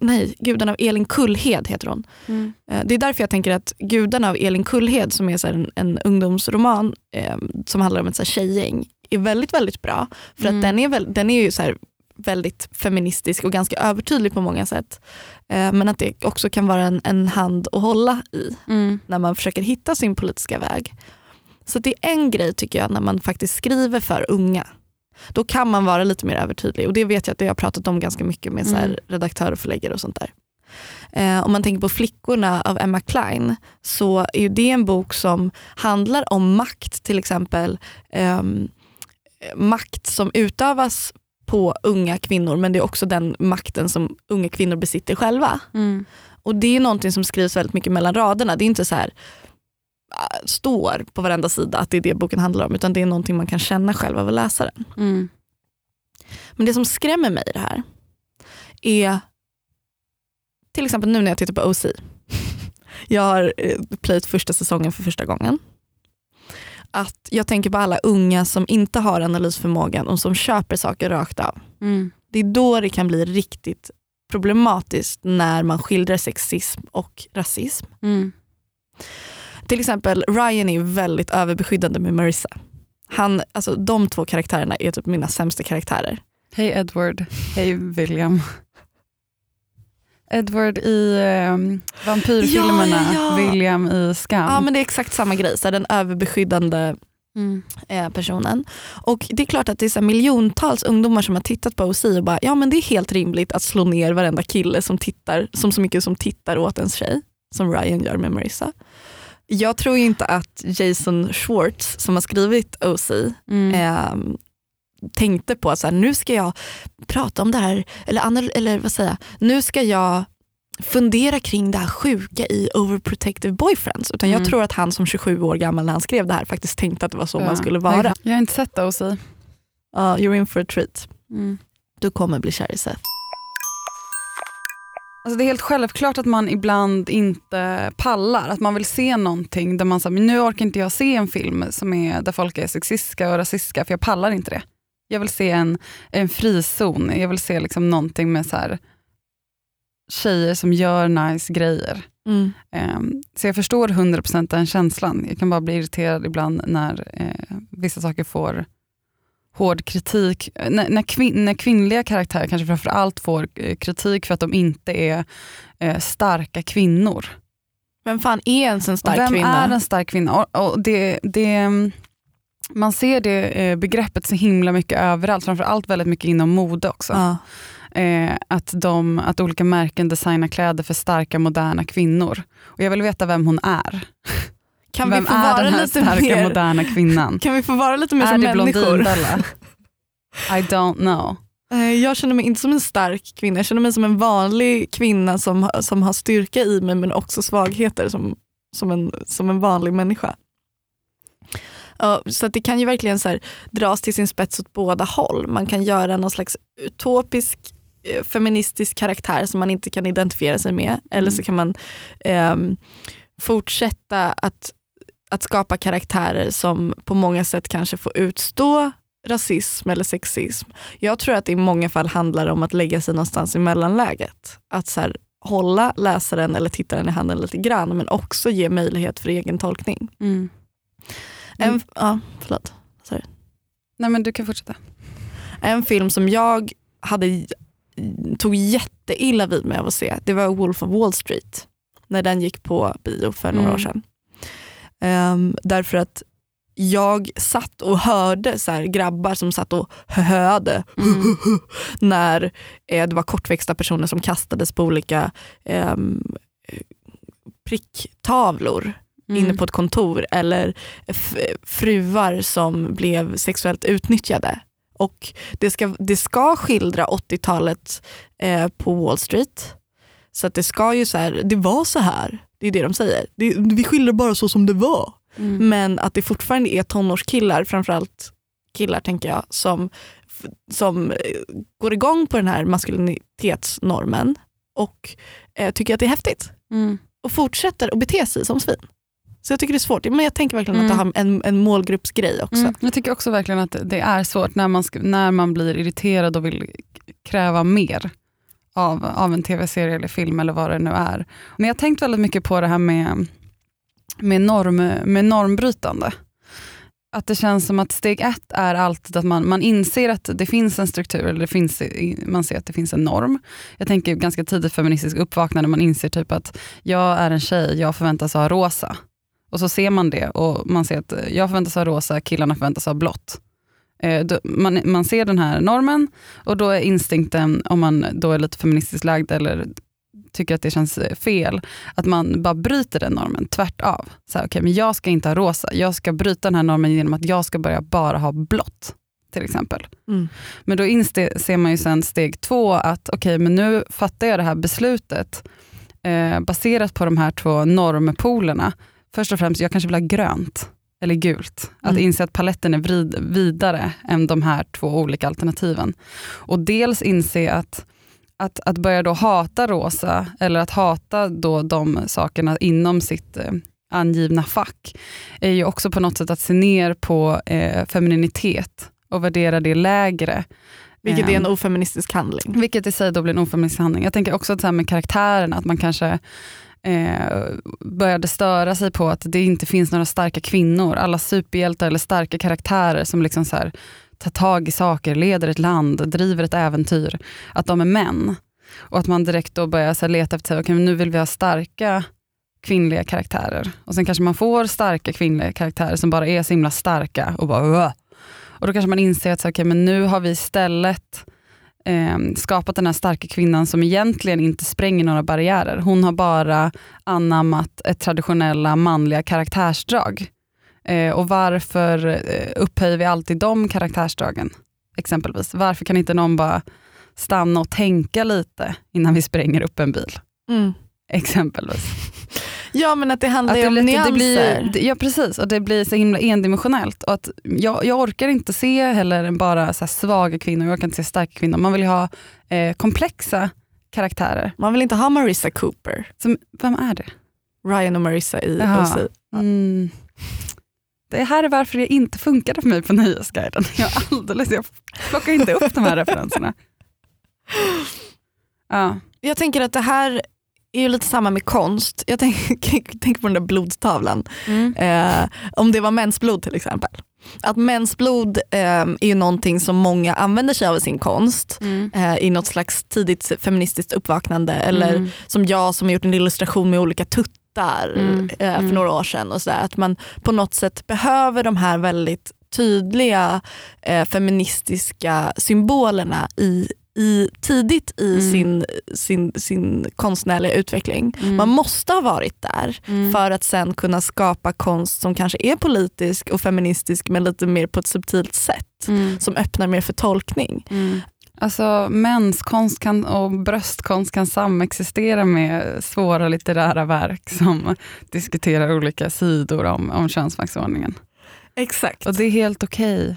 B: Nej, Gudarna av Elin Kullhed heter hon.
C: Mm.
B: Eh, Det är därför jag tänker att Gudarna av Elin Kullhed som är så en, en ungdomsroman eh, som handlar om ett så här tjejgäng är väldigt väldigt bra. För
C: Mm.
B: att den är, väl, den är ju så väldigt feministisk och ganska övertydlig på många sätt. Eh, men att det också kan vara en, en hand att hålla i
C: Mm.
B: när man försöker hitta sin politiska väg. Så det är en grej tycker jag när man faktiskt skriver för unga. Då kan man vara lite mer övertydlig och det vet jag att jag har pratat om ganska mycket med så här
C: Mm.
B: redaktörer och förläggare och sånt där. Eh, om man tänker på Flickorna av Emma Klein så är det en bok som handlar om makt till exempel. ehm, makt som utövas på unga kvinnor men det är också den makten som unga kvinnor besitter själva.
C: Mm.
B: Och det är någonting som skrivs väldigt mycket mellan raderna. Det är inte så här står på varenda sida att det är det boken handlar om utan det är någonting man kan känna själv av att läsa den.
C: Mm.
B: Men det som skrämmer mig i det här är till exempel nu när jag tittar på OC. [laughs] Jag har eh, plöjt första säsongen för första gången. Att jag tänker på alla unga som inte har analysförmågan och som köper saker rakt av.
C: Mm.
B: Det är då det kan bli riktigt problematiskt när man skildrar sexism och rasism.
C: Mm.
B: Till exempel Ryan är väldigt överbeskyddande med Marissa. Han, alltså, de två karaktärerna är typ mina sämsta karaktärer.
C: Hej Edward, hej William. Edward i eh, vampyrfilmerna,
B: Ja, ja.
C: William i Skam.
B: Ja men det är exakt samma grej, så den överbeskyddande
C: Mm.
B: eh, personen. Och det är klart att det är så miljontals ungdomar som har tittat på OC och bara, ja men det är helt rimligt att slå ner varenda kille som tittar, som så mycket som tittar åt ens tjej, som Ryan gör med Marissa. Jag tror inte att Jason Schwartz som har skrivit OC
C: Mm.
B: eh, tänkte på att så här, nu ska jag prata om det här, eller, eller vad säger jag, nu ska jag fundera kring det här sjuka i overprotective boyfriends. Utan jag
C: Mm.
B: tror att han som 27 år gammal när han skrev det här faktiskt tänkte att det var så
C: Ja.
B: man skulle vara.
C: Jag har inte sett OC.
B: Ja, you're in for a treat.
C: Mm.
B: Du kommer bli kär i Seth.
C: Alltså det är helt självklart att man ibland inte pallar, att man vill se någonting där man säger, nu orkar inte jag se en film som är, där folk är sexistiska och rasistiska för jag pallar inte det. Jag vill se en, en frizon, jag vill se liksom någonting med så här, tjejer som gör nice grejer.
B: Mm.
C: Ehm, så jag förstår 100% den känslan. Jag kan bara bli irriterad ibland när eh, vissa saker får hård kritik. När, när, kvin när kvinnliga karaktärer kanske framför allt får eh, kritik för att de inte är eh, starka kvinnor.
B: Vem fan är ens en stark
C: vem
B: kvinna?
C: är en stark kvinna? Och, och det, det, man ser det eh, begreppet så himla mycket överallt, framförallt väldigt mycket inom mode också.
B: Ja.
C: Eh, att, de, att olika märken designar kläder för starka moderna kvinnor. Och jag vill veta vem hon är. [laughs]
B: Kan,
C: vem
B: vi få
C: är
B: vara
C: den här
B: lite
C: starka
B: mer,
C: moderna kvinnan? [laughs]
B: kan vi få vara lite mer
C: är
B: som
C: det
B: människor? [laughs]
C: I don't know.
B: Eh, Jag känner mig inte som en stark kvinna, jag känner mig som en vanlig kvinna som, som har styrka i mig men också svagheter som, som, en, som en vanlig människa. Så att det kan ju verkligen så här, dras till sin spets åt båda håll. Man kan göra någon slags utopisk eh, feministisk karaktär som man inte kan identifiera sig med. Eller så kan man ehm, fortsätta att, att skapa karaktärer som på många sätt kanske får utstå rasism eller sexism. Jag tror att det i många fall handlar om att lägga sig någonstans i mellanläget. Att så här, hålla läsaren eller tittaren i handen lite grann men också ge möjlighet för egen tolkning.
C: Mm.
B: En,
C: Mm.
B: ja, förlåt.
C: Nej men du kan fortsätta.
B: En film som jag hade, tog jätteilla vid mig av att se, det var Wolf of Wall Street. När den gick på bio för några
C: Mm.
B: år sedan. Ehm, därför att jag satt och hörde så grabbar som satt och höade
C: Mm.
B: när eh, det var kortväxta personer som kastades på olika eh, pricktavlor
C: Mm.
B: inne på ett kontor eller fruar som blev sexuellt utnyttjade. Och det ska, det ska skildra 80-talet eh, på Wall Street. Så att det ska ju så här, det var så här. Det är det de säger. Det, vi skildrar bara så som det var.
C: Mm.
B: Men att det fortfarande är tonårskillar, framförallt killar tänker jag, som, som eh, går igång på den här maskulinitetsnormen och eh, tycker att det är häftigt
C: Mm.
B: och fortsätter att bete sig som svin. Så jag tycker det är svårt. Men jag tänker verkligen att det
C: Mm.
B: har en, en målgruppsgrej också.
C: Mm. Jag tycker också verkligen att det är svårt när man, när man blir irriterad och vill kräva mer av, av en tv-serie eller film eller vad det nu är. Men jag har tänkt väldigt mycket på det här med, med, norm, med normbrytande. Att det känns som att steg ett är alltid att man, man inser att det finns en struktur, eller det finns, man ser att det finns en norm. Jag tänker ganska tidigt feministisk uppvaknande, man inser typ att jag är en tjej, jag förväntas ha rosa. Och så ser man det och man ser att jag förväntas ha rosa, killarna förväntas ha blått. Eh, Man, man ser den här normen och då är instinkten, om man då är lite feministiskt lagd eller tycker att det känns eh, fel, att man bara bryter den normen tvärt av. Så här, okay, men jag ska inte ha rosa, jag ska bryta den här normen genom att jag ska börja bara ha blått. Till exempel.
B: Mm.
C: Men då inser man ju sen steg två att okej, men nu fattar jag det här beslutet eh, baserat på de här två normpolerna. Först och främst, jag kanske vill ha grönt eller gult. Att
B: Mm.
C: inse att paletten är vrid, vidare än de här två olika alternativen. Och dels inse att, att, att börja då hata rosa, eller att hata då de sakerna inom sitt eh, angivna fack, är ju också på något sätt att se ner på eh, femininitet och värdera det lägre
B: Vilket är en
C: Ehm,
B: ofeministisk handling.
C: vilket i sig då blir en ofeministisk handling. Jag tänker också att så här med karaktärerna, att man kanske eh, började störa sig på att det inte finns några starka kvinnor. Alla superhjältar eller starka karaktärer som liksom så här, tar tag i saker, leder ett land, driver ett äventyr. Att de är män. Och att man direkt då börjar så här, leta efter, okay, nu vill vi ha starka kvinnliga karaktärer. Och sen kanske man får starka kvinnliga karaktärer som bara är så himla starka och bara "Åh!" Och då kanske man inser att så, okay, men nu har vi istället eh, skapat den här starka kvinnan som egentligen inte spränger några barriärer. Hon har bara anammat ett traditionella manliga karaktärsdrag. Eh, och varför eh, upphöjer vi alltid de karaktärsdragen? Exempelvis. Varför kan inte någon bara stanna och tänka lite innan vi spränger upp en bil?
B: Mm.
C: Exempelvis. [laughs]
B: Ja men att det handlar
C: Att det,
B: om
C: lätt-
B: nyanser.
C: det blir, det- ja precis, och det blir så himla endimensionellt. Och att jag, jag orkar inte se heller bara så svaga kvinnor, jag orkar inte se starka kvinnor. Man vill ju ha eh, komplexa karaktärer.
B: Man vill inte ha Marissa Cooper,
C: Som, vem är det?
B: Ryan och Marissa i. OC.
C: Mm. Det här är varför det inte funkade för mig på Nöjesguiden. Jag, alldeles, jag plockar inte upp de här referenserna. [laughs] Ja.
B: Jag tänker att det här är ju lite samma med konst. Jag tänker, [laughs] tänker på den där blodstavlan. Eh, om det var mensblod till exempel. Att mensblod eh, är ju någonting som många använder sig av i sin konst.
C: Mm.
B: Eh, I något slags tidigt feministiskt uppvaknande. Eller
C: Mm.
B: som jag som har gjort en illustration med olika tuttar
C: Mm.
B: eh, för
C: Mm.
B: några år sedan. Och så där. Att man på något sätt behöver de här väldigt tydliga eh, feministiska symbolerna i, i, tidigt i
C: Mm.
B: sin, sin, sin konstnärliga utveckling.
C: Mm.
B: Man måste ha varit där
C: Mm.
B: för att sen kunna skapa konst som kanske är politisk och feministisk men lite mer på ett subtilt sätt.
C: Mm.
B: Som öppnar mer för tolkning.
C: Mm. Alltså menskonst kan, och bröstkonst kan samexistera med svåra litterära verk som [laughs] diskuterar olika sidor om, om könsmaktsordningen.
B: Exakt.
C: Och det är helt okej.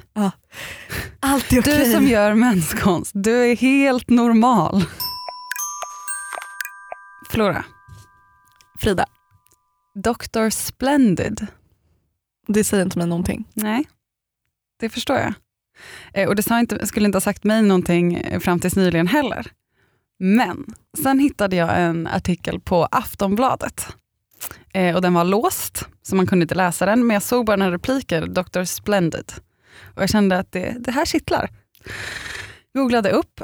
B: Allt är okej.
C: Du som gör menskonst, du är helt normal. Flora,
B: Frida,
C: Dr. Splendid.
B: det säger inte mig någonting.
C: Nej, det förstår jag. Eh, och det inte, skulle inte ha sagt mig någonting eh, fram tills nyligen heller. Men sen hittade jag en artikel på Aftonbladet. Eh, och den var låst, så man kunde inte läsa den. Men jag såg bara några repliker, Dr. Splendid. Och jag kände att det, det här kittlar. Googlade upp.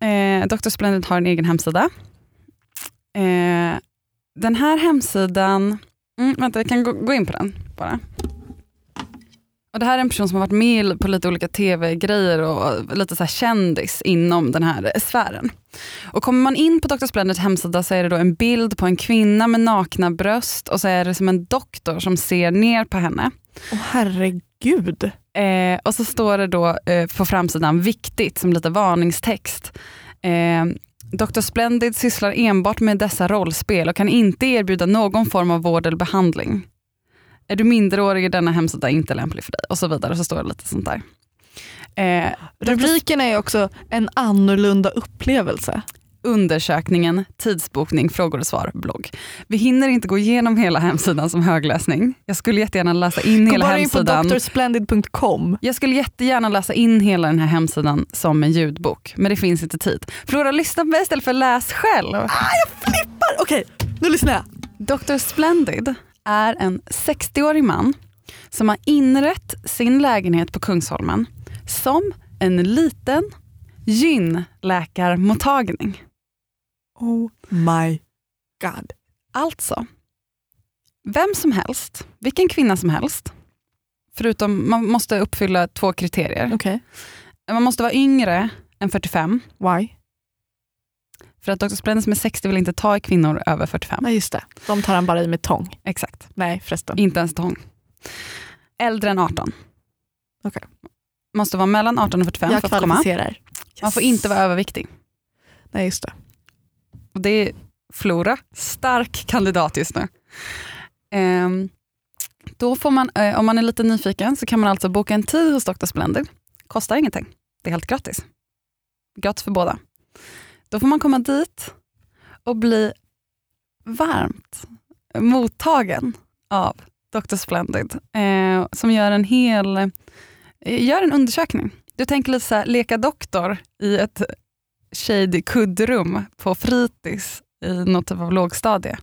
C: Eh, Dr. Splendid har en egen hemsida. Eh, den här hemsidan, mm, vänta jag kan gå, gå in på den bara. Och det här är en person som har varit med på lite olika tv-grejer och lite så kändis inom den här sfären. Och kommer man in på Dr. Splendids hemsida så är det då en bild på en kvinna med nakna bröst och så är det som en doktor som ser ner på henne.
B: Åh herregud.
C: Eh, och så står det då eh, på framsidan viktigt som lite varningstext. Eh, Dr. Splendid sysslar enbart med dessa rollspel och kan inte erbjuda någon form av vård eller behandling. Är du minderårig är denna hemsida inte lämplig för dig och så vidare. Och så står det lite sånt där. Eh,
B: Rubriken är också en annorlunda upplevelse.
C: undersökningen, tidsbokning, frågor och svar, blogg. Vi hinner inte gå igenom hela hemsidan som högläsning. Jag skulle jättegärna läsa in
B: Gå
C: hela
B: bara in på
C: hemsidan.
B: drsplendid.com.
C: Jag skulle jättegärna läsa in hela den här hemsidan som en ljudbok, men det finns inte tid. Flora, lyssna på mig istället för läs själv.
B: Okej, nu lyssnar jag.
C: Dr. Splendid är en 60-årig man som har inrett sin lägenhet på Kungsholmen som en liten gynläkarmottagning.
B: Oh my god.
C: Alltså, vem som helst, vilken kvinna som helst, förutom man måste uppfylla två kriterier.
B: Okej,
C: Man måste vara yngre än 45,
B: why?
C: För att Dr. Splendid som är 60 vill inte ta i kvinnor över 45.
B: Nej just det, de tar han bara i med tång.
C: Exakt,
B: Nej förresten.
C: inte ens tång. Äldre än 18.
B: Okej.
C: Måste vara mellan 18 och 45
B: Jag
C: för att komma.
B: kvalificerar.
C: Man får inte vara överviktig.
B: Nej just det.
C: Och det är Flora, stark kandidat just nu. Ehm, då får man, eh, om man är lite nyfiken så kan man alltså boka en tid hos Dr. Splendid. Kostar ingenting. Det är helt gratis. Gratis för båda. Då får man komma dit och bli varmt mottagen av Dr. Splendid eh, som gör en hel eh, gör en undersökning Du tänker lite så här, leka doktor i ett shady kuddrum på fritids i något typ av lågstadie.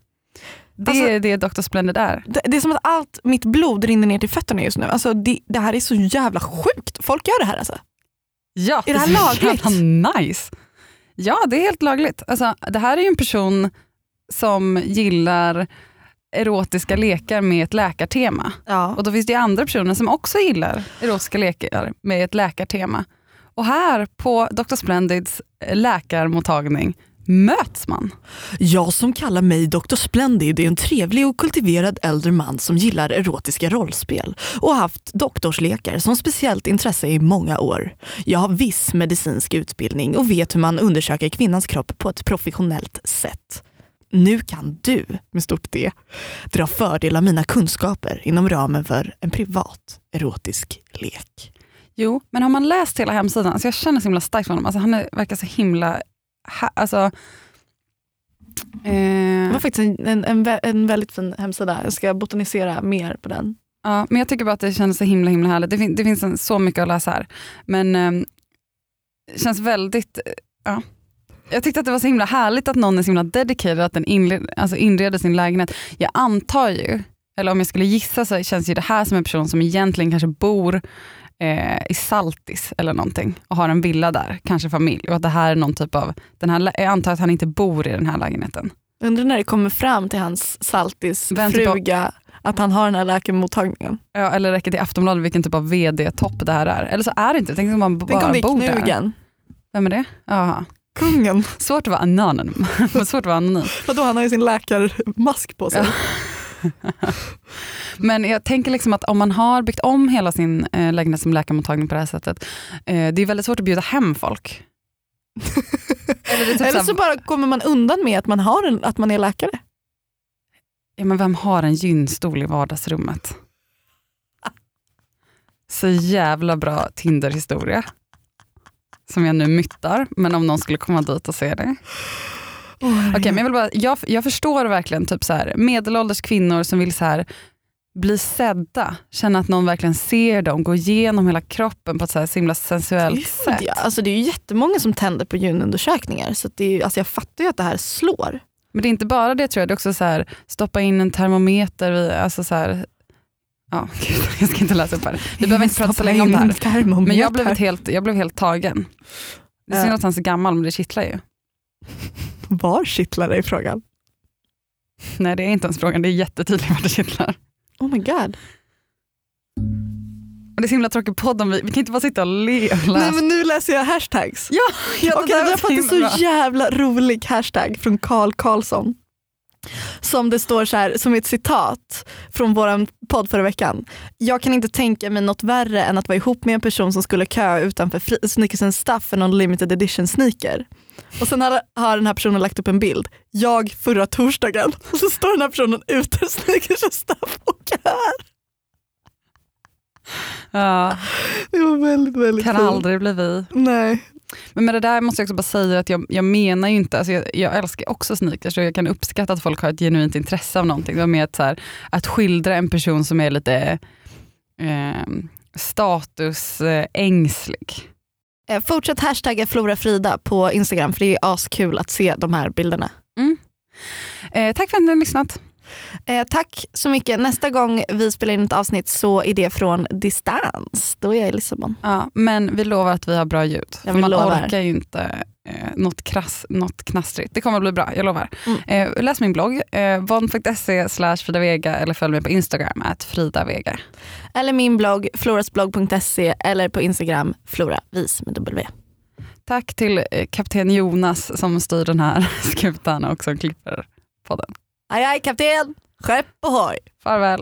C: Det
B: Alltså-
C: är det Dr. Splendid är.
B: Det, det är som att allt mitt blod rinner ner till fötterna just nu. Alltså det, det här är så jävla sjukt. Folk gör det här alltså.
C: Ja,
B: Är det här
C: så
B: lagligt?
C: jävla Nice. Ja, det är helt lagligt. Alltså, det här är ju en person som gillar erotiska lekar med ett läkartema.
B: Ja.
C: Och då finns det andra personer som också gillar erotiska lekar med ett läkartema. Och här på Dr. Splendids läkarmottagning möts man.
B: Jag som kallar mig Dr. Splendid är en trevlig och kultiverad äldre man som gillar erotiska rollspel och har haft doktorslekar som speciellt intresse i många år. Jag har viss medicinsk utbildning och vet hur man undersöker kvinnans kropp på ett professionellt sätt. Nu kan du, med stort D, dra fördel av mina kunskaper inom ramen för en privat erotisk lek.
C: Jo, men har man läst hela hemsidan, alltså jag känner så himla starkt för honom. Alltså han är, verkar så himla... Ha, alltså,
B: Det
C: eh,
B: var faktiskt en, en, en, vä- en väldigt fin hemsida. Jag ska botanisera mer på den.
C: ja, men jag tycker bara att det känns så himla himla härligt. Det, fin, det finns så mycket att läsa här. Men eh, det känns väldigt... eh, Ja. Jag tyckte att det var så himla härligt att någon är så himla dedicated att den inled, alltså inreder sin lägenhet. Jag antar ju, eller om jag skulle gissa så känns ju det här som en person som egentligen kanske bor eh, i Saltis eller någonting och har en villa där, kanske familj. Och att det här är någon typ av, den här, jag antar att han inte bor i den här lägenheten.
B: Undrar när det kommer fram till hans saltis
C: Vem typ
B: att han har den här läkarmottagningen.
C: Ja, eller räcker till Aftonbladet vilken typ av vd-topp det här är. Eller så är det inte, tänk om man
B: Tänk
C: bara
B: om det
C: bor
B: är
C: där.
B: Knugen,
C: Vem är det? Jaha.
B: kungen.
C: Svårt att vara anonym. [laughs] Svårt att vara anonym.
B: Vadå, han har ju sin läkarmask på sig. [laughs]
C: Men jag tänker liksom att om man har byggt om hela sin eh, lägenhet som läkarmottagning på det här sättet, eh, det är väldigt svårt att bjuda hem folk. [laughs] Eller, typ
B: Eller så bara kommer man undan med att man, har en, att man är läkare.
C: ja, men vem har en gynstol i vardagsrummet? Så jävla bra Tinder-historia. Som jag nu myttar, men om någon skulle komma dit och se det. Okej, men jag, vill bara, jag, jag förstår verkligen typ så här, medelålders kvinnor som vill så här, bli sedda, känna att någon verkligen ser dem, gå igenom hela kroppen på ett så här så himla sensuellt sätt.
B: Ja, alltså det är ju jättemånga som tänder på gynundersökningar så det är, alltså jag fattar ju att det här slår.
C: Men det är inte bara det tror jag, det är också så här, stoppa in en termometer vid, alltså så här, ja, [laughs] gud, jag ska inte läsa upp här. Vi behöver inte prata så länge om det här. Men jag blev, helt, jag blev helt tagen. Det är synd att han är så gammal men det kittlar ju.
B: Var kittlar det i frågan?
C: Nej det är inte ens frågan, det är jättetydligt vart det kittlar.
B: Oh my god.
C: Det är så himla tråkig podd om vi, vi kan inte bara sitta och le och läsa.
B: Nej men nu läser jag hashtags.
C: Ja, ja
B: Okej,
C: var
B: har fått en så
C: bra.
B: jävla rolig hashtag från Karl Karlsson. Som det står så här, som ett citat från vår podd förra veckan. Jag kan inte tänka mig något värre än att vara ihop med en person som skulle köa utanför fri- Sneakers and Stuff för någon limited edition sneaker. Och sen har, har den här personen lagt upp en bild. Jag förra torsdagen. [laughs] Och så står den här personen ute i Sneakers and Stuff och köar.
C: Ja,
B: Det var väldigt, väldigt
C: kan
B: fint.
C: aldrig bli vi.
B: Nej.
C: Men med det där måste jag också bara säga att jag, jag menar ju inte, alltså jag, jag älskar också sneakers och jag kan uppskatta att folk har ett genuint intresse av någonting. Det var mer att, så här, att skildra en person som är lite eh, statusängslig.
B: Eh, fortsätt hashtagga Flora Frida på Instagram för det är askul att se de här bilderna. Mm.
C: Eh, tack för att ni har lyssnat.
B: Eh, tack så mycket. Nästa gång vi spelar in ett avsnitt så är det från distans. Då är jag i Lissabon.
C: Ja, men vi lovar att vi har bra ljud.
B: Vi
C: man
B: lovar.
C: orkar ju inte eh, något, krass, något knastrigt. Det kommer att bli bra, jag lovar.
B: Mm.
C: Eh, läs min blogg, eh, von.se slash Frida Vega eller följ mig på Instagram, att Frida Vega.
B: Eller min blogg florasblogg.se eller på Instagram floravis med W.
C: Tack till eh, kapten Jonas som styr den här [laughs] skutan och som klipper podden.
B: Aj, aj kapten! Skepp ohoj!
C: Farväl.